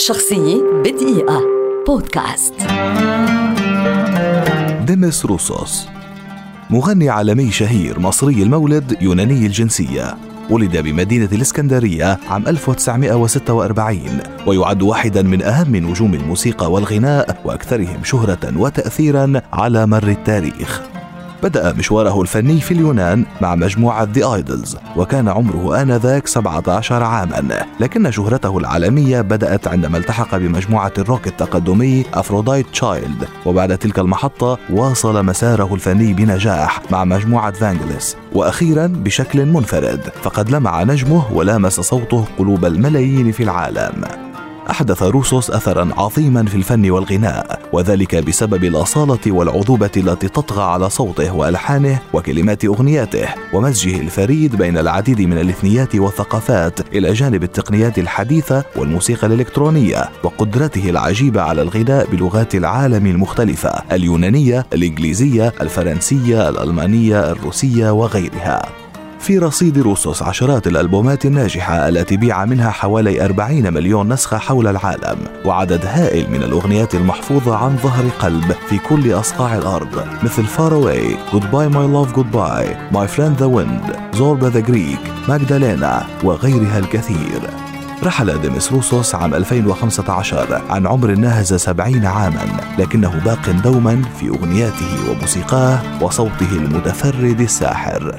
شخصية بدقيقة. بودكاست. ديمس روسوس مغني عالمي شهير مصري المولد يوناني الجنسية ولد بمدينة الإسكندرية عام 1946 ويعد واحدا من أهم نجوم الموسيقى والغناء وأكثرهم شهرة وتأثيرا على مر التاريخ. بدأ مشواره الفني في اليونان مع مجموعة The Idols وكان عمره آنذاك 17 عاما. لكن شهرته العالمية بدأت عندما التحق بمجموعة الروك التقدمي Aphrodite's Child وبعد تلك المحطة واصل مساره الفني بنجاح مع مجموعة فانجلس وأخيرا بشكل منفرد فقد لمع نجمه ولامس صوته قلوب الملايين في العالم. أحدث روسوس أثرا عظيما في الفن والغناء وذلك بسبب الأصالة والعذوبة التي تطغى على صوته وألحانه وكلمات أغنياته ومزجه الفريد بين العديد من الإثنيات والثقافات إلى جانب التقنيات الحديثة والموسيقى الإلكترونية وقدرته العجيبة على الغناء بلغات العالم المختلفة اليونانية الإنجليزية الفرنسية الألمانية الروسية وغيرها. في رصيد روسوس عشرات الألبومات الناجحة التي بيع منها حوالي 40 مليون نسخة حول العالم وعدد هائل من الأغنيات المحفوظة عن ظهر قلب في كل أصقاع الأرض مثل Far Away, Goodbye My Love Goodbye, My Friend the Wind, Zorba the Greek, ماجدالينا وغيرها الكثير. رحل ديمس روسوس عام 2015 عن عمر ناهز 70 عاما لكنه باق دوما في أغنياته وموسيقاه وصوته المتفرد الساحر.